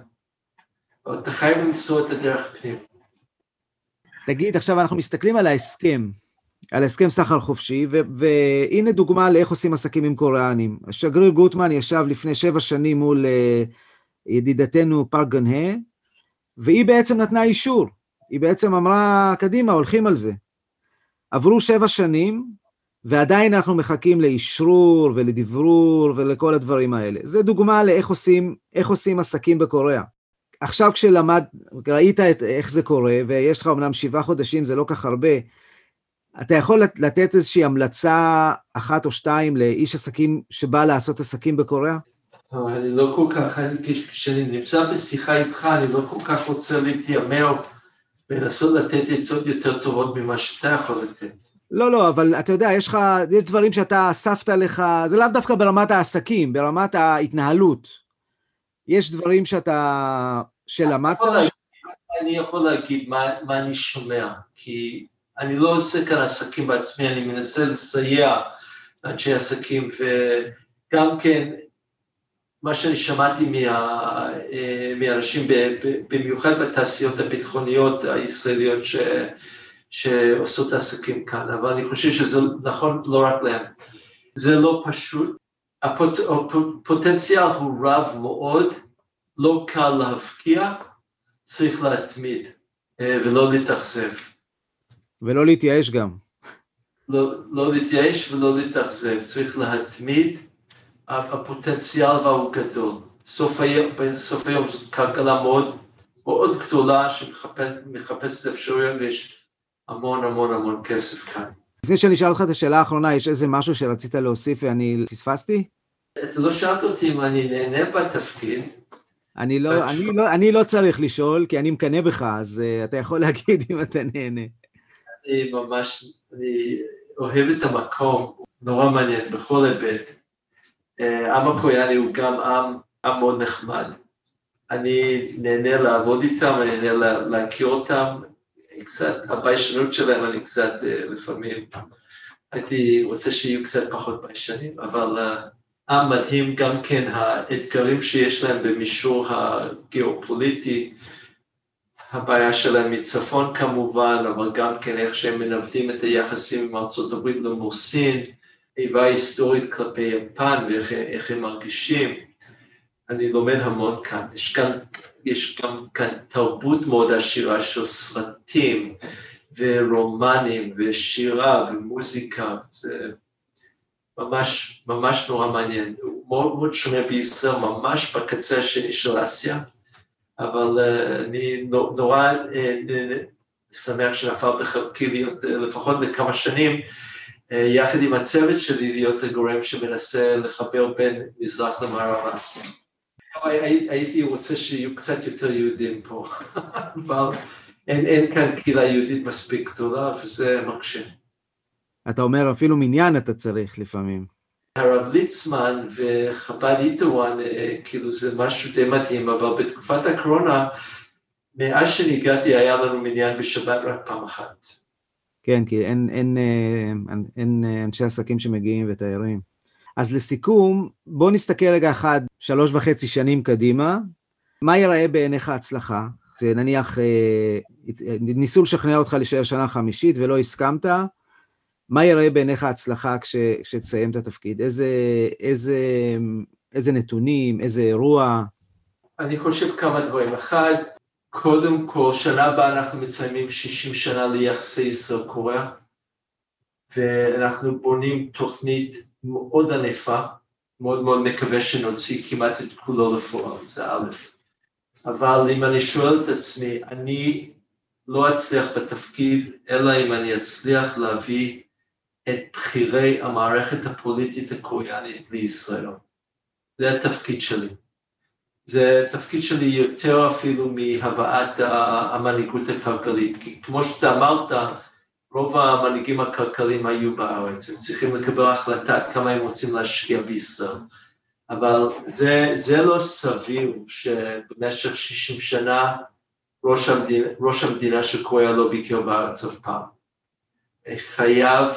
אתה חייב למצוא את הדרך פנים. תגיד, עכשיו אנחנו מסתכלים על ההסכם, על הסכם סחר חופשי, ו- והנה דוגמה לאיך עושים עסקים עם קוריאנים. השגריר גוטמן ישב לפני שבע שנים מול uh, ידידתנו פארק גנהה, והיא בעצם נתנה אישור. היא בעצם אמרה, קדימה, הולכים על זה. עברו שבע שנים, ועדיין אנחנו מחכים לאשרור ולדברור ולכל הדברים האלה. זה דוגמה לאיך עושים, עושים עסקים בקוריאה. עכשיו כשלמד, ראית את, איך זה קורה, ויש לך אמנם שבעה חודשים, זה לא כך הרבה, אתה יכול לתת איזושהי המלצה אחת או שתיים לאיש עסקים שבא לעשות עסקים בקוריאה? אני לא כל כך, כשאני נמצא בשיחה איתך, אני לא כל כך רוצה להתיימר ולנסות לתת עצות יותר טובות ממה שאתה יכול לתת. לא, לא, אבל אתה יודע, יש לך, יש דברים שאתה אספת לך, זה לאו דווקא ברמת העסקים, ברמת ההתנהלות. יש דברים שאתה, שלמדת? אני יכול להגיד מה, מה אני שומע, כי אני לא עושה כאן עסקים בעצמי, אני מנסה לסייע לאנשי עסקים, וגם כן, מה שאני שמעתי מה, מאנשים, במיוחד בתעשיות הביטחוניות הישראליות ש, שעושות עסקים כאן, אבל אני חושב שזה נכון לא רק להם. זה לא פשוט, הפוט, הפוטנציאל הוא רב מאוד, לא קל להבקיע, צריך להתמיד אה, ולא להתאכזב. ולא להתייאש גם. לא, לא להתייאש ולא להתאכזב, צריך להתמיד, הפוטנציאל בה הוא גדול. סוף היום, בסוף היום זו כלכלה מאוד, מאוד גדולה שמחפשת אפשרויות ויש המון המון המון כסף כאן. לפני שאני אשאל אותך את השאלה האחרונה, יש איזה משהו שרצית להוסיף ואני פספסתי? אתה לא שאלת אותי אם אני נהנה בתפקיד. אני לא, אני, לא, אני לא צריך לשאול, כי אני מקנא בך, אז uh, אתה יכול להגיד אם אתה נהנה. אני ממש, אני אוהב את המקום, נורא מעניין בכל היבט. אה, עם הקוריאני הוא גם עם, עם מאוד נחמד. אני נהנה לעבוד איתם, אני נהנה להכיר אותם, קצת, הביישנות שלהם אני קצת אה, לפעמים, הייתי רוצה שיהיו קצת פחות ביישנים, אבל אה, עם מדהים גם כן האתגרים שיש להם במישור הגיאופוליטי, הבעיה שלהם מצפון כמובן, אבל גם כן איך שהם מנווטים את היחסים עם ארצות הברית למול סין, איבה היסטורית כלפי יפן ואיך הם מרגישים. אני לומד המון כאן. יש כאן, יש גם כאן תרבות מאוד עשירה של סרטים ורומנים ושירה ומוזיקה. זה ממש, ממש נורא מעניין. הוא מאוד מאוד שונה בישראל, ממש בקצה השני של אסיה. אבל אה, אני נורא אה, שמח שנפל בחלקי להיות אה, לפחות לכמה שנים, יחד עם הצוות שלי להיות הגורם שמנסה לחבר בין מזרח למערב אסיה. הייתי רוצה שיהיו קצת יותר יהודים פה, אבל אין, אין כאן קהילה יהודית מספיק גדולה וזה מקשה. אתה אומר אפילו מניין אתה צריך לפעמים. הרב ליצמן וחב"ד איתוואן, כאילו זה משהו די מדהים, אבל בתקופת הקורונה, מאז שהגעתי היה לנו מניין בשבת רק פעם אחת. כן, כי אין, אין, אין, אין אין אנשי עסקים שמגיעים ותיירים. אז לסיכום, בוא נסתכל רגע אחד, שלוש וחצי שנים קדימה, מה ייראה בעיניך הצלחה? נניח ניסו לשכנע אותך להישאר שנה חמישית ולא הסכמת, מה יראה בעיניך הצלחה כש, כשתסיים את התפקיד? איזה, איזה, איזה נתונים, איזה אירוע? אני חושב כמה דברים. אחד, קודם כל, שנה הבאה אנחנו מציינים 60 שנה ליחסי ישראל-קוריאה, ואנחנו בונים תוכנית מאוד ענפה, מאוד מאוד מקווה שנוציא כמעט את כולו לפועל, זה א', אבל אם אני שואל את עצמי, אני לא אצליח בתפקיד, אלא אם אני אצליח להביא את בכירי המערכת הפוליטית הקוריאנית לישראל. זה התפקיד שלי. זה תפקיד שלי יותר אפילו מהבאת המנהיגות הכלכלית, כי כמו שאתה אמרת, רוב המנהיגים הכלכליים היו בארץ, הם צריכים לקבל החלטה עד כמה הם רוצים להשקיע בישראל. אבל זה, זה לא סביר שבמשך 60 שנה ראש המדינה, ראש המדינה של קוריאה לא ביקר בארץ אף פעם. חייב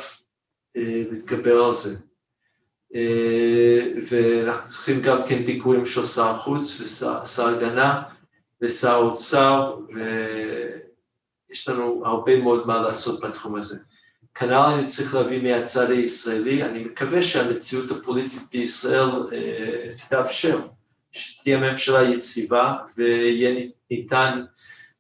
להתגבר על זה. ואנחנו צריכים גם כן ביקורים של שר החוץ ושר הגנה ושר האוצר, ויש לנו הרבה מאוד מה לעשות בתחום הזה. כנ"ל אני צריך להביא מהצד הישראלי, אני מקווה שהמציאות הפוליטית בישראל תאפשר שתהיה ממשלה יציבה ויהיה ניתן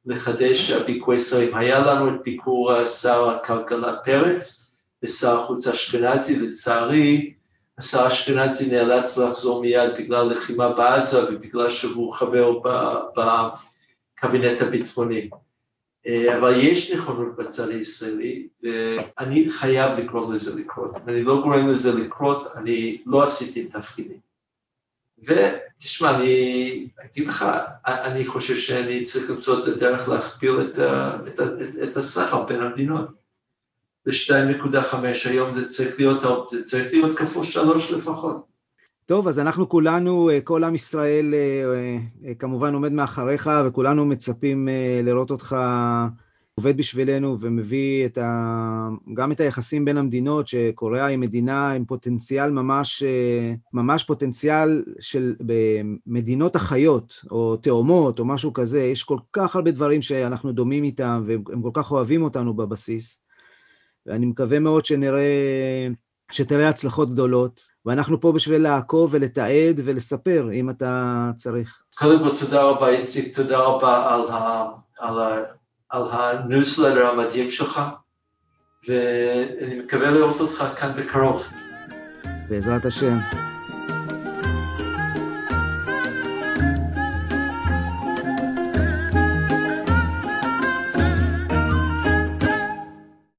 לחדש ביקורי שרים. היה לנו את ביקור שר הכלכלה פרץ ושר החוץ אשכנזי, לצערי השר אשכנזי נאלץ לחזור מיד בגלל לחימה בעזה ובגלל שהוא חבר בקבינט הביטחוני. אה, אבל יש נכונות בצד הישראלי, ואני חייב לגרום לזה לקרות. אם אני לא גורם לזה לקרות, אני לא עשיתי את תפקידי. ותשמע, אני אגיד לך, אני חושב שאני צריך למצוא את הדרך להכפיל את, את, את, את הסחר בין המדינות. ל-2.5 היום זה צריך להיות, להיות כפול שלוש לפחות. טוב, אז אנחנו כולנו, אה, כל עם ישראל אה, אה, כמובן עומד מאחריך, וכולנו מצפים לראות אותך עובד בשבילנו ומביא את ה... גם את היחסים בין המדינות, שקוריאה היא מדינה עם פוטנציאל ממש, ממש פוטנציאל של מדינות אחיות, או תאומות, או משהו כזה. יש כל כך הרבה דברים שאנחנו דומים איתם, והם כל כך אוהבים אותנו בבסיס. ואני מקווה מאוד שנראה... שתראה הצלחות גדולות, ואנחנו פה בשביל לעקוב ולתעד ולספר, אם אתה צריך. קודם כל, תודה רבה, איציק, תודה רבה על, ה, על, ה, על הניוזלטר המדהים שלך, ואני מקווה לראות אותך כאן בקרוב. בעזרת השם.